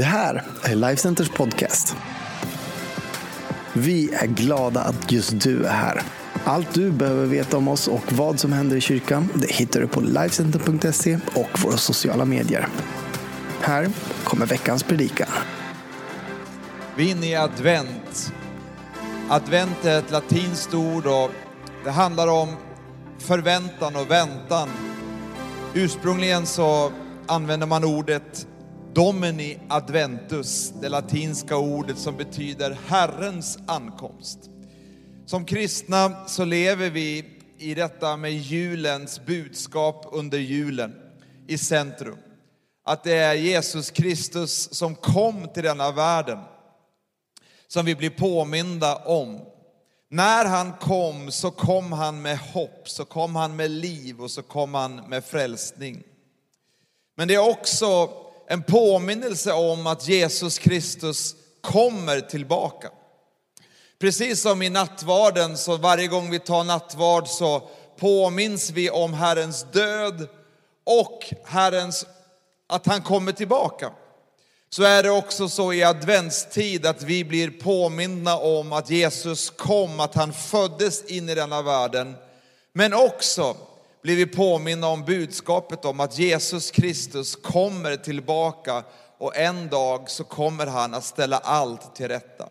Det här är Lifecenters podcast. Vi är glada att just du är här. Allt du behöver veta om oss och vad som händer i kyrkan det hittar du på Lifecenter.se och våra sociala medier. Här kommer veckans predikan. Vi är inne i advent. Advent är ett latinskt ord och det handlar om förväntan och väntan. Ursprungligen så använder man ordet Domini Adventus, det latinska ordet som betyder Herrens ankomst. Som kristna så lever vi i detta med julens budskap under julen i centrum. Att det är Jesus Kristus som kom till denna världen som vi blir påminda om. När han kom så kom han med hopp, så kom han med liv och så kom han med frälsning. Men det är också en påminnelse om att Jesus Kristus kommer tillbaka. Precis som i nattvarden, så varje gång vi tar nattvard så påminns vi om Herrens död och Herrens, att han kommer tillbaka. Så är det också så i adventstid att vi blir påminna om att Jesus kom, att han föddes in i denna världen. Men också blir vi påminna om budskapet om att Jesus Kristus kommer tillbaka och en dag så kommer han att ställa allt till rätta.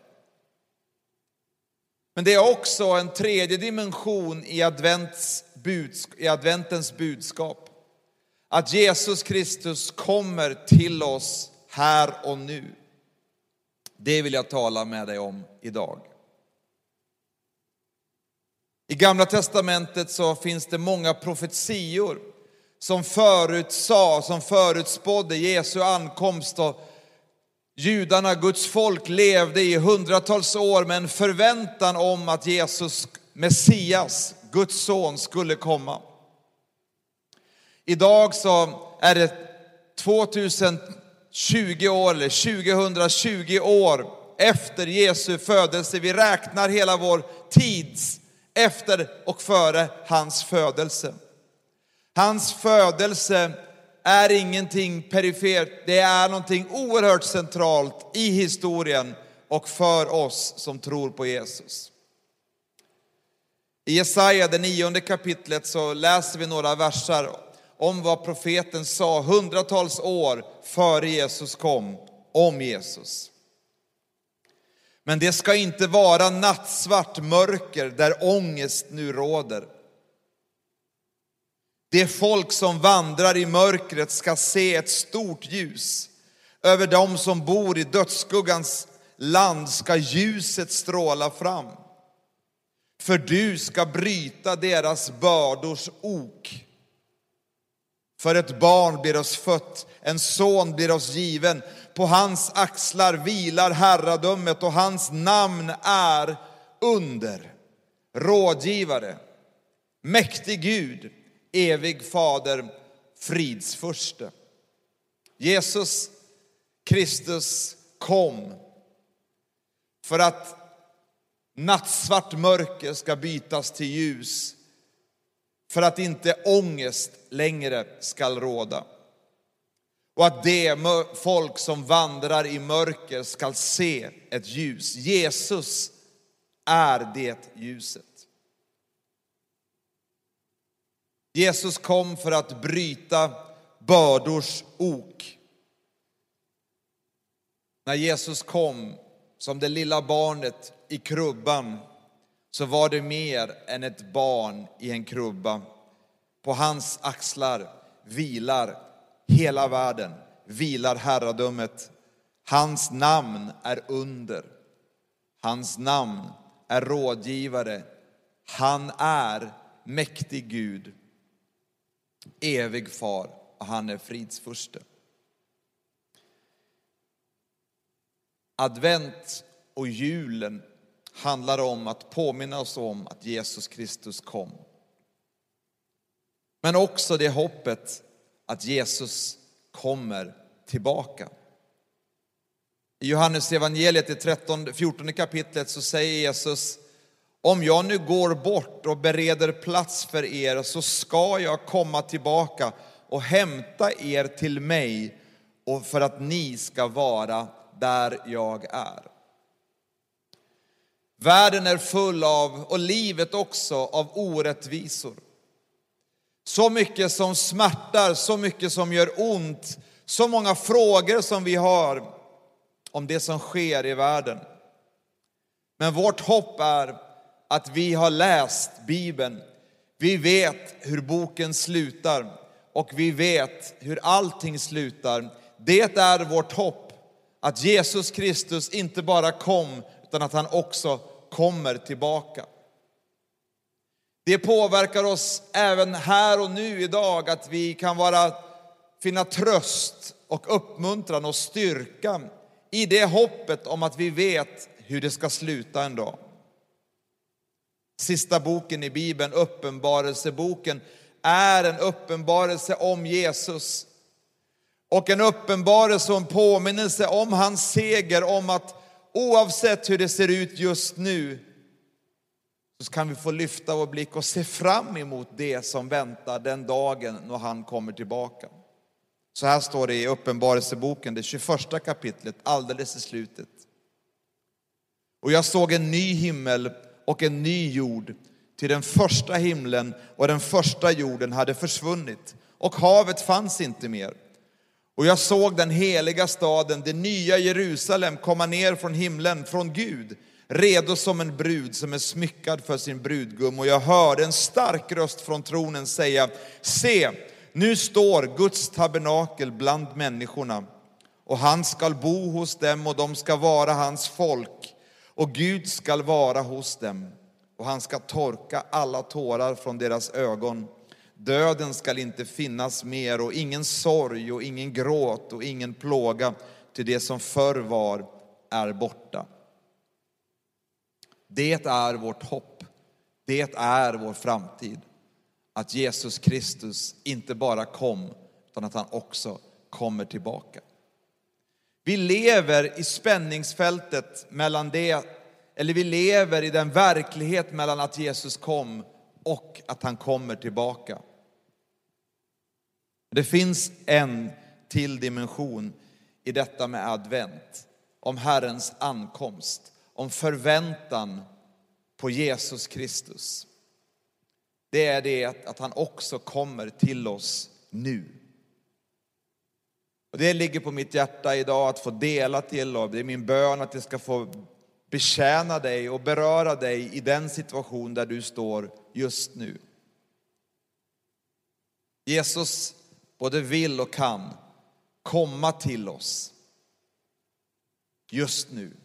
Men det är också en tredje dimension i, i adventens budskap. Att Jesus Kristus kommer till oss här och nu. Det vill jag tala med dig om idag. I Gamla Testamentet så finns det många profetior som förutsade, som förutspådde Jesu ankomst och judarna, Guds folk, levde i hundratals år med en förväntan om att Jesus, Messias, Guds son, skulle komma. Idag så är det 2020 år, eller 2020 år efter Jesu födelse. Vi räknar hela vår tids efter och före hans födelse. Hans födelse är ingenting perifert, det är någonting oerhört centralt i historien och för oss som tror på Jesus. I Jesaja, det nionde kapitlet, så läser vi några versar om vad profeten sa hundratals år före Jesus kom om Jesus. Men det ska inte vara nattsvart mörker där ångest nu råder. Det folk som vandrar i mörkret ska se ett stort ljus. Över dem som bor i dödsskuggans land ska ljuset stråla fram. För du ska bryta deras bördors ok. För ett barn blir oss fött, en son blir oss given. På hans axlar vilar herradömet och hans namn är under, rådgivare, mäktig Gud, evig fader, fridsförste. Jesus Kristus kom för att nattsvart mörker ska bytas till ljus, för att inte ångest längre skall råda och att det folk som vandrar i mörker skall se ett ljus. Jesus är det ljuset. Jesus kom för att bryta bördors ok. När Jesus kom som det lilla barnet i krubban så var det mer än ett barn i en krubba. På hans axlar vilar hela världen vilar herradömet. Hans namn är under. Hans namn är rådgivare. Han är mäktig Gud, evig far och han är fridsfurste. Advent och julen handlar om att påminna oss om att Jesus Kristus kom. Men också det hoppet att Jesus kommer tillbaka. I Johannes evangeliet i 13, 14 kapitlet så säger Jesus om jag nu går bort och bereder plats för er så ska jag komma tillbaka och hämta er till mig och för att ni ska vara där jag är. Världen är full av, och livet också, av orättvisor. Så mycket som smärtar, så mycket som gör ont, så många frågor som vi har om det som sker i världen. Men vårt hopp är att vi har läst Bibeln. Vi vet hur boken slutar och vi vet hur allting slutar. Det är vårt hopp att Jesus Kristus inte bara kom utan att han också kommer tillbaka. Det påverkar oss även här och nu idag att vi kan vara, finna tröst och uppmuntran och styrka i det hoppet om att vi vet hur det ska sluta en dag. Sista boken i Bibeln, Uppenbarelseboken, är en uppenbarelse om Jesus. Och en uppenbarelse och en påminnelse om hans seger, om att oavsett hur det ser ut just nu, så kan vi få lyfta vår blick och se fram emot det som väntar den dagen när han kommer tillbaka. Så här står det i Uppenbarelseboken, det 21 kapitlet, alldeles i slutet. Och jag såg en ny himmel och en ny jord, till den första himlen och den första jorden hade försvunnit och havet fanns inte mer. Och jag såg den heliga staden, det nya Jerusalem, komma ner från himlen, från Gud, redo som en brud som är smyckad för sin brudgum. Och jag hörde en stark röst från tronen säga, se, nu står Guds tabernakel bland människorna och han skall bo hos dem och de ska vara hans folk och Gud skall vara hos dem och han ska torka alla tårar från deras ögon. Döden skall inte finnas mer och ingen sorg och ingen gråt och ingen plåga, till det som förr var är borta. Det är vårt hopp. Det är vår framtid. Att Jesus Kristus inte bara kom, utan att han också kommer tillbaka. Vi lever i spänningsfältet mellan det, eller vi lever i den verklighet mellan att Jesus kom och att han kommer tillbaka. Det finns en till dimension i detta med advent, om Herrens ankomst, om förväntan på Jesus Kristus. Det är det att han också kommer till oss nu. Och det ligger på mitt hjärta idag att få dela till och det är min bön att jag ska få betjäna dig och beröra dig i den situation där du står just nu. Jesus både vill och kan komma till oss just nu.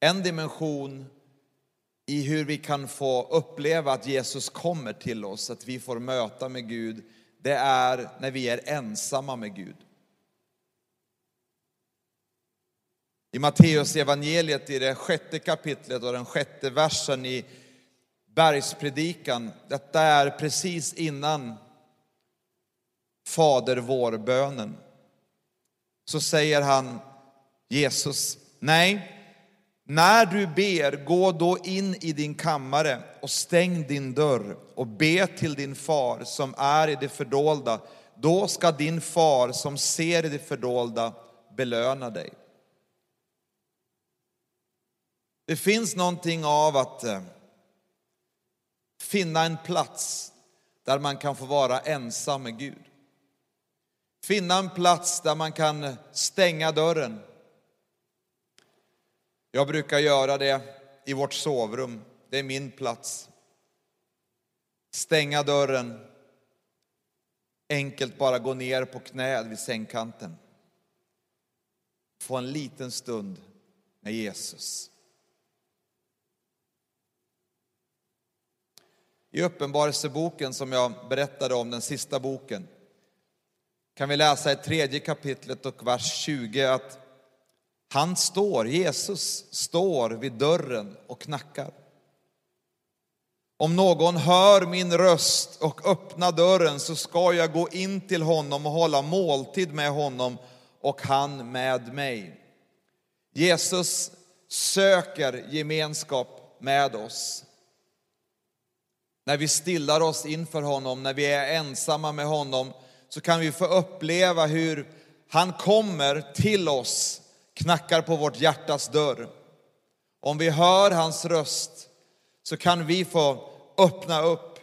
En dimension i hur vi kan få uppleva att Jesus kommer till oss, att vi får möta med Gud, det är när vi är ensamma med Gud. I Matteus evangeliet i det sjätte kapitlet och den sjätte versen i bergspredikan, detta är precis innan Fader vår-bönen, så säger han, Jesus, nej, när du ber, gå då in i din kammare och stäng din dörr och be till din far som är i det fördolda. Då ska din far som ser i det fördolda belöna dig. Det finns någonting av att eh, finna en plats där man kan få vara ensam med Gud. Finna en plats där man kan stänga dörren jag brukar göra det i vårt sovrum. Det är min plats. Stänga dörren. Enkelt bara gå ner på knä vid sängkanten. Få en liten stund med Jesus. I Uppenbarelseboken som jag berättade om, den sista boken, kan vi läsa i tredje kapitlet och vers 20 att han står, Jesus står vid dörren och knackar. Om någon hör min röst och öppnar dörren så ska jag gå in till honom och hålla måltid med honom och han med mig. Jesus söker gemenskap med oss när vi stillar oss inför honom, när vi är ensamma med honom, så kan vi få uppleva hur han kommer till oss, knackar på vårt hjärtas dörr. Om vi hör hans röst så kan vi få öppna upp.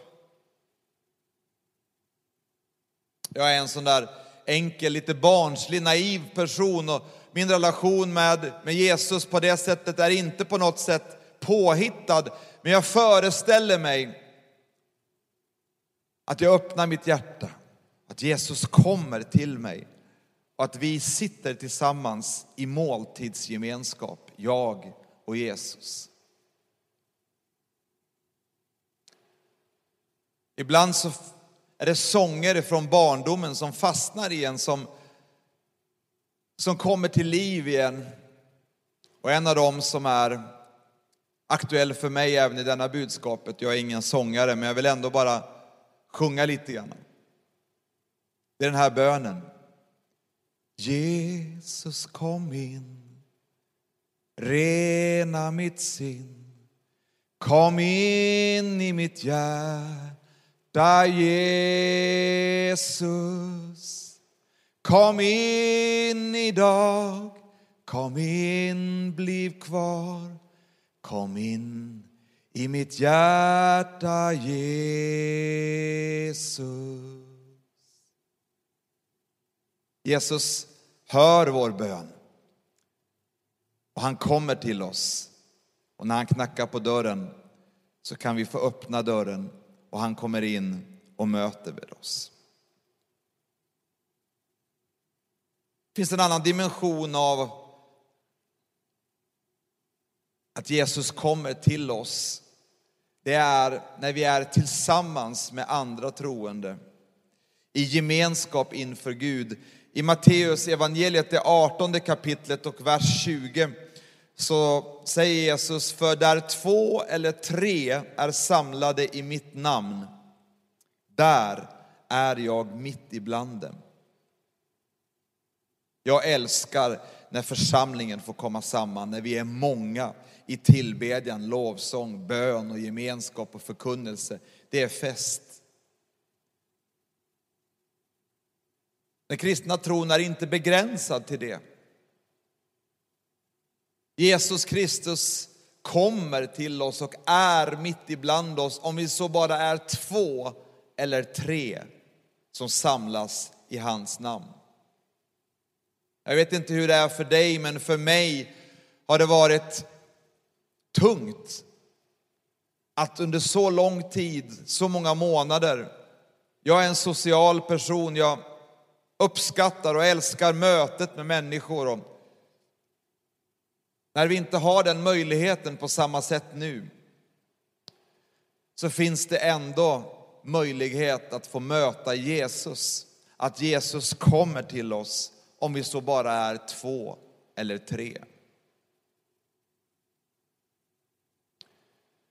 Jag är en sån där enkel, lite barnslig, naiv person och min relation med, med Jesus på det sättet är inte på något sätt påhittad, men jag föreställer mig att jag öppnar mitt hjärta, att Jesus kommer till mig och att vi sitter tillsammans i måltidsgemenskap, jag och Jesus. Ibland så är det sånger från barndomen som fastnar i en, som, som kommer till liv igen. Och en av dem som är aktuell för mig även i denna budskapet, jag är ingen sångare, men jag vill ändå bara sjunga lite grann. Det är den här bönen. Jesus kom in, rena mitt sinn. Kom in i mitt hjärta, Jesus. Kom in idag, kom in, bliv kvar. Kom in i mitt hjärta, Jesus. Jesus hör vår bön. Och han kommer till oss. Och när han knackar på dörren så kan vi få öppna dörren och han kommer in och möter med oss. Det finns en annan dimension av att Jesus kommer till oss. Det är när vi är tillsammans med andra troende i gemenskap inför Gud. I Matteus evangeliet, det 18 kapitlet och vers 20, så säger Jesus, för där två eller tre är samlade i mitt namn, där är jag mitt ibland dem. Jag älskar när församlingen får komma samman, när vi är många i tillbedjan, lovsång, bön och gemenskap och förkunnelse. Det är fest. Den kristna tron är inte begränsad till det. Jesus Kristus kommer till oss och är mitt ibland oss om vi så bara är två eller tre som samlas i hans namn. Jag vet inte hur det är för dig, men för mig har det varit tungt att under så lång tid, så många månader, jag är en social person, jag uppskattar och älskar mötet med människor. Och när vi inte har den möjligheten på samma sätt nu, så finns det ändå möjlighet att få möta Jesus. Att Jesus kommer till oss om vi så bara är två eller tre.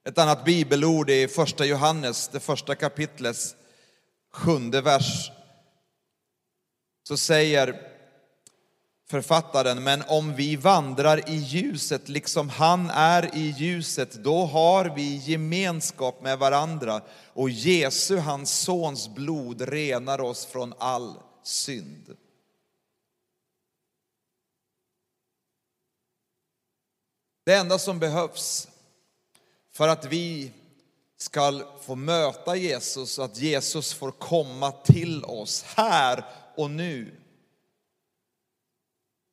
Ett annat bibelord är i första Johannes, det första kapitlets sjunde vers. Så säger författaren, men om vi vandrar i ljuset liksom han är i ljuset, då har vi gemenskap med varandra och Jesu, hans sons blod, renar oss från all synd. Det enda som behövs för att vi ska få möta Jesus och att Jesus får komma till oss här och nu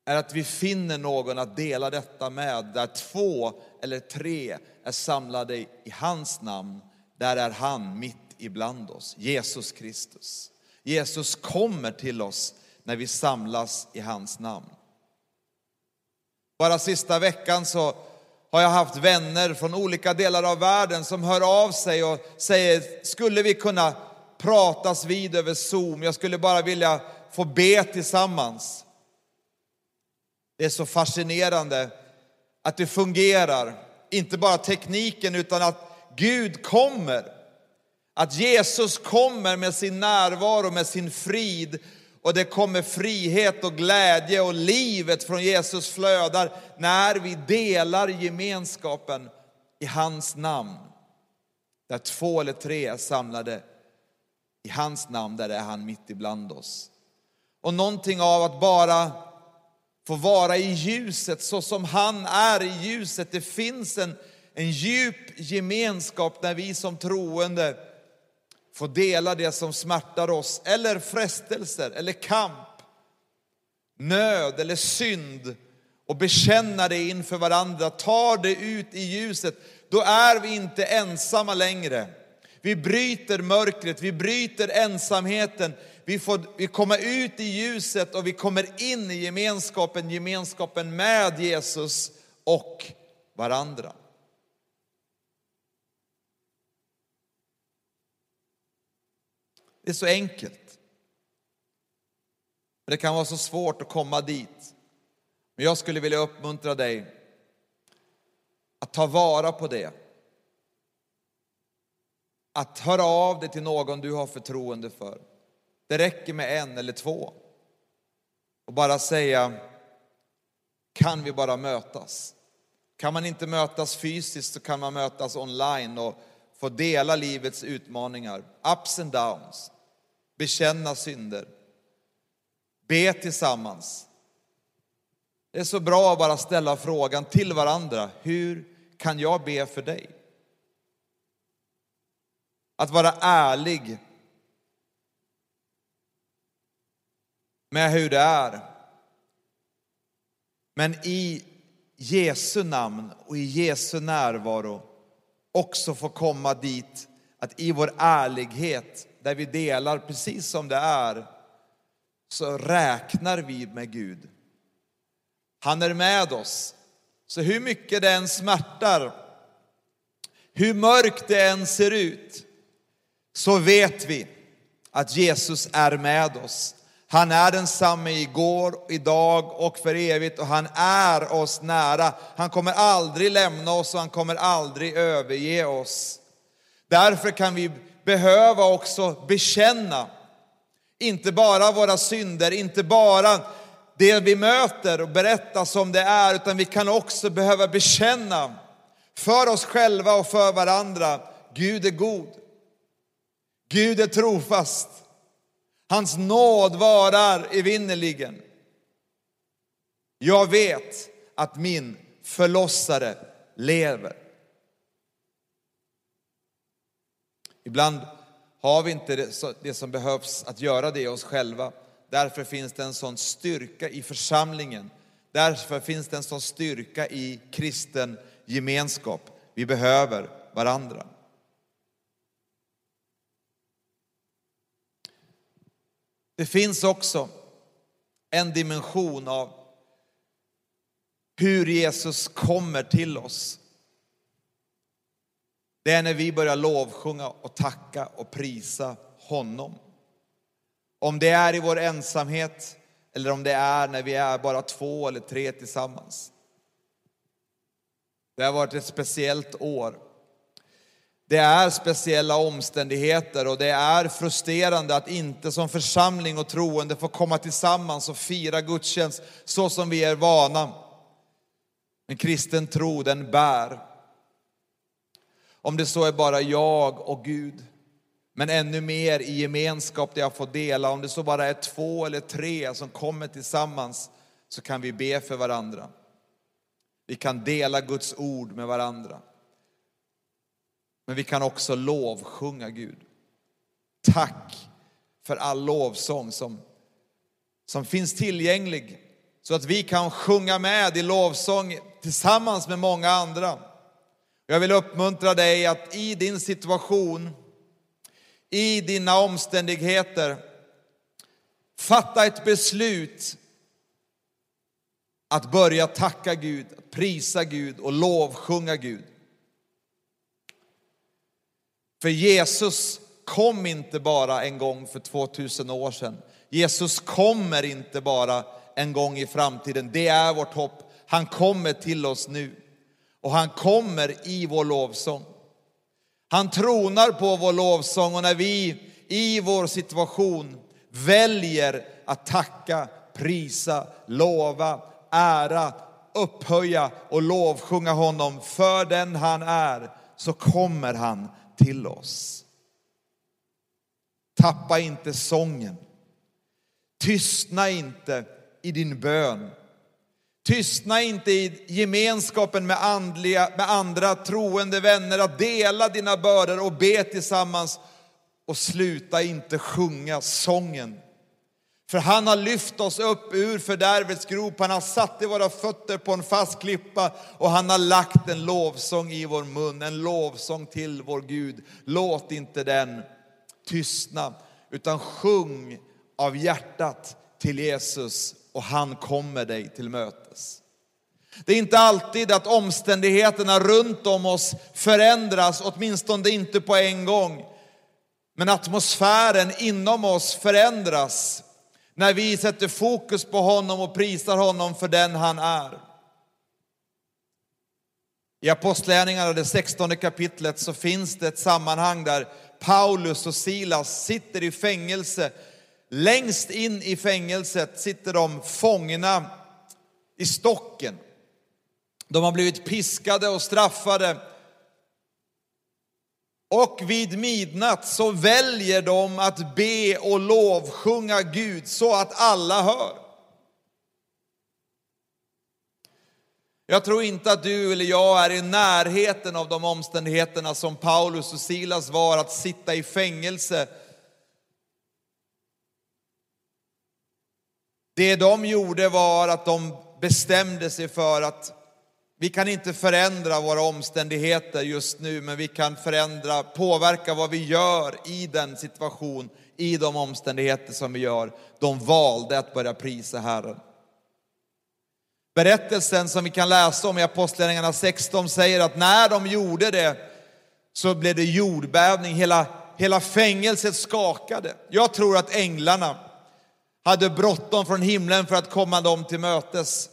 är att vi finner någon att dela detta med, där två eller tre är samlade i hans namn, där är han mitt ibland oss, Jesus Kristus. Jesus kommer till oss när vi samlas i hans namn. Bara sista veckan så har jag haft vänner från olika delar av världen som hör av sig och säger, skulle vi kunna pratas vid över Zoom? Jag skulle bara vilja få be tillsammans. Det är så fascinerande att det fungerar, inte bara tekniken utan att Gud kommer. Att Jesus kommer med sin närvaro, med sin frid och det kommer frihet och glädje och livet från Jesus flödar när vi delar gemenskapen i hans namn. Där två eller tre är samlade i hans namn, där är han mitt ibland oss. Och någonting av att bara få vara i ljuset så som han är i ljuset. Det finns en, en djup gemenskap när vi som troende få dela det som smärtar oss, eller frestelser, eller kamp, nöd eller synd och bekänna det inför varandra, tar det ut i ljuset, då är vi inte ensamma längre. Vi bryter mörkret, vi bryter ensamheten, vi får vi kommer ut i ljuset och vi kommer in i gemenskapen, gemenskapen med Jesus och varandra. Det är så enkelt. Men det kan vara så svårt att komma dit. Men jag skulle vilja uppmuntra dig att ta vara på det. Att höra av dig till någon du har förtroende för. Det räcker med en eller två. Och bara säga, kan vi bara mötas? Kan man inte mötas fysiskt så kan man mötas online och få dela livets utmaningar, ups and downs, bekänna synder, be tillsammans. Det är så bra att bara ställa frågan till varandra, hur kan jag be för dig? Att vara ärlig med hur det är. Men i Jesu namn och i Jesu närvaro också få komma dit att i vår ärlighet, där vi delar precis som det är, så räknar vi med Gud. Han är med oss. Så hur mycket det än smärtar, hur mörkt det än ser ut, så vet vi att Jesus är med oss. Han är densamme igår, idag och för evigt och han är oss nära. Han kommer aldrig lämna oss och han kommer aldrig överge oss. Därför kan vi behöva också bekänna, inte bara våra synder, inte bara det vi möter och berätta som det är, utan vi kan också behöva bekänna för oss själva och för varandra. Gud är god. Gud är trofast. Hans nåd varar evinnerligen. Jag vet att min förlossare lever. Ibland har vi inte det som behövs att göra det i oss själva. Därför finns det en sån styrka i församlingen. Därför finns det en sån styrka i kristen gemenskap. Vi behöver varandra. Det finns också en dimension av hur Jesus kommer till oss. Det är när vi börjar lovsjunga och tacka och prisa honom. Om det är i vår ensamhet eller om det är när vi är bara två eller tre tillsammans. Det har varit ett speciellt år. Det är speciella omständigheter och det är frustrerande att inte som församling och troende få komma tillsammans och fira gudstjänst så som vi är vana. Men kristen tro den bär. Om det så är bara jag och Gud, men ännu mer i gemenskap där jag får dela. Om det så bara är två eller tre som kommer tillsammans så kan vi be för varandra. Vi kan dela Guds ord med varandra. Men vi kan också lovsjunga Gud. Tack för all lovsång som, som finns tillgänglig så att vi kan sjunga med i lovsång tillsammans med många andra. Jag vill uppmuntra dig att i din situation, i dina omständigheter, fatta ett beslut att börja tacka Gud, prisa Gud och lovsjunga Gud. För Jesus kom inte bara en gång för 2000 år sedan. Jesus kommer inte bara en gång i framtiden. Det är vårt hopp. Han kommer till oss nu och han kommer i vår lovsång. Han tronar på vår lovsång och när vi i vår situation väljer att tacka, prisa, lova, ära, upphöja och lovsjunga honom för den han är, så kommer han till oss. Tappa inte sången. Tystna inte i din bön. Tystna inte i gemenskapen med, andliga, med andra troende vänner, att dela dina bördor och be tillsammans. Och sluta inte sjunga sången. För han har lyft oss upp ur fördärvets grop, han har satt i våra fötter på en fast klippa och han har lagt en lovsång i vår mun, en lovsång till vår Gud. Låt inte den tystna, utan sjung av hjärtat till Jesus och han kommer dig till mötes. Det är inte alltid att omständigheterna runt om oss förändras, åtminstone inte på en gång. Men atmosfären inom oss förändras när vi sätter fokus på honom och prisar honom för den han är. I Apostlagärningarna, det 16 kapitlet, så finns det ett sammanhang där Paulus och Silas sitter i fängelse. Längst in i fängelset sitter de fångna i stocken. De har blivit piskade och straffade och vid midnatt så väljer de att be och lovsjunga Gud så att alla hör. Jag tror inte att du eller jag är i närheten av de omständigheterna som Paulus och Silas var, att sitta i fängelse. Det de gjorde var att de bestämde sig för att vi kan inte förändra våra omständigheter just nu, men vi kan förändra, påverka vad vi gör i den situation, i de omständigheter som vi gör. De valde att börja prisa Herren. Berättelsen som vi kan läsa om i Apostlagärningarna 16 säger att när de gjorde det så blev det jordbävning, hela, hela fängelset skakade. Jag tror att änglarna hade bråttom från himlen för att komma dem till mötes.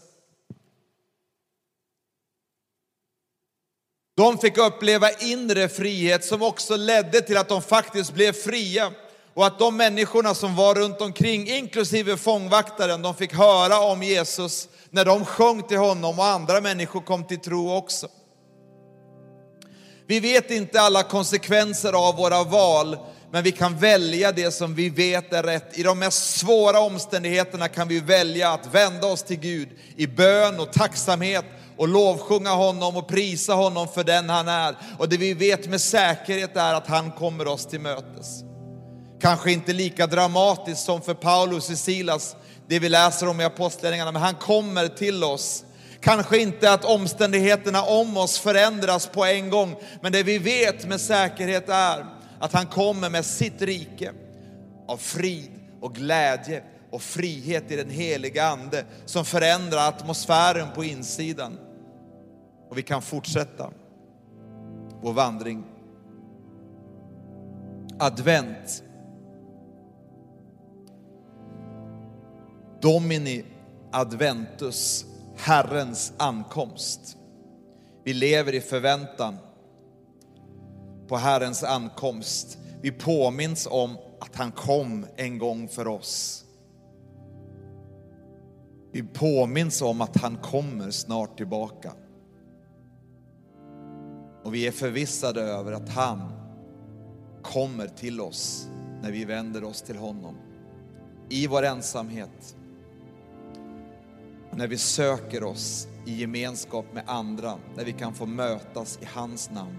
De fick uppleva inre frihet som också ledde till att de faktiskt blev fria. Och att de människorna som var runt omkring, inklusive fångvaktaren, de fick höra om Jesus när de sjöng till honom och andra människor kom till tro också. Vi vet inte alla konsekvenser av våra val, men vi kan välja det som vi vet är rätt. I de mest svåra omständigheterna kan vi välja att vända oss till Gud i bön och tacksamhet och lovsjunga honom och prisa honom för den han är. Och det vi vet med säkerhet är att han kommer oss till mötes. Kanske inte lika dramatiskt som för Paulus och Silas, det vi läser om i Apostlagärningarna, men han kommer till oss. Kanske inte att omständigheterna om oss förändras på en gång, men det vi vet med säkerhet är att han kommer med sitt rike av frid och glädje och frihet i den heliga Ande som förändrar atmosfären på insidan. Och vi kan fortsätta vår vandring. Advent. Domini adventus, Herrens ankomst. Vi lever i förväntan på Herrens ankomst. Vi påminns om att han kom en gång för oss. Vi påminns om att han kommer snart tillbaka. Och vi är förvissade över att han kommer till oss när vi vänder oss till honom. I vår ensamhet. När vi söker oss i gemenskap med andra, när vi kan få mötas i hans namn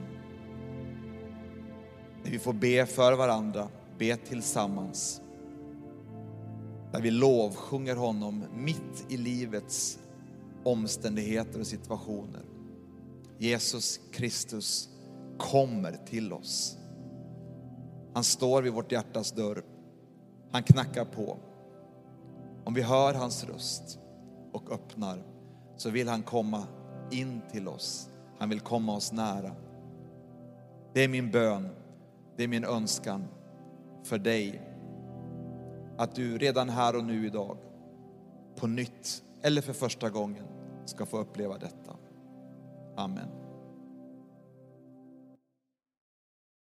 där vi får be för varandra, be tillsammans. Där vi lovsjunger honom mitt i livets omständigheter och situationer. Jesus Kristus kommer till oss. Han står vid vårt hjärtas dörr. Han knackar på. Om vi hör hans röst och öppnar så vill han komma in till oss. Han vill komma oss nära. Det är min bön, det är min önskan för dig. Att du redan här och nu idag på nytt eller för första gången ska få uppleva detta. Amen.